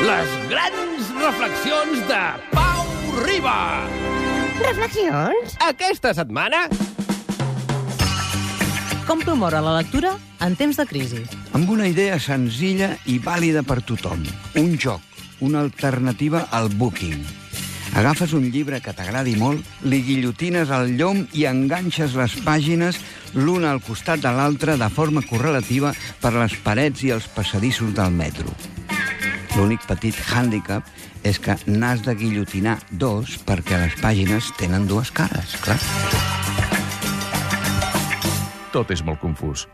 Les grans reflexions de Pau Riba. Reflexions? Aquesta setmana... Com promoure la lectura en temps de crisi? amb una idea senzilla i vàlida per tothom. Un joc, una alternativa al booking. Agafes un llibre que t'agradi molt, li guillotines al llom i enganxes les pàgines l'una al costat de l'altra de forma correlativa per les parets i els passadissos del metro. L'únic petit hàndicap és que n'has de guillotinar dos perquè les pàgines tenen dues cares, clar. Tot és molt confús.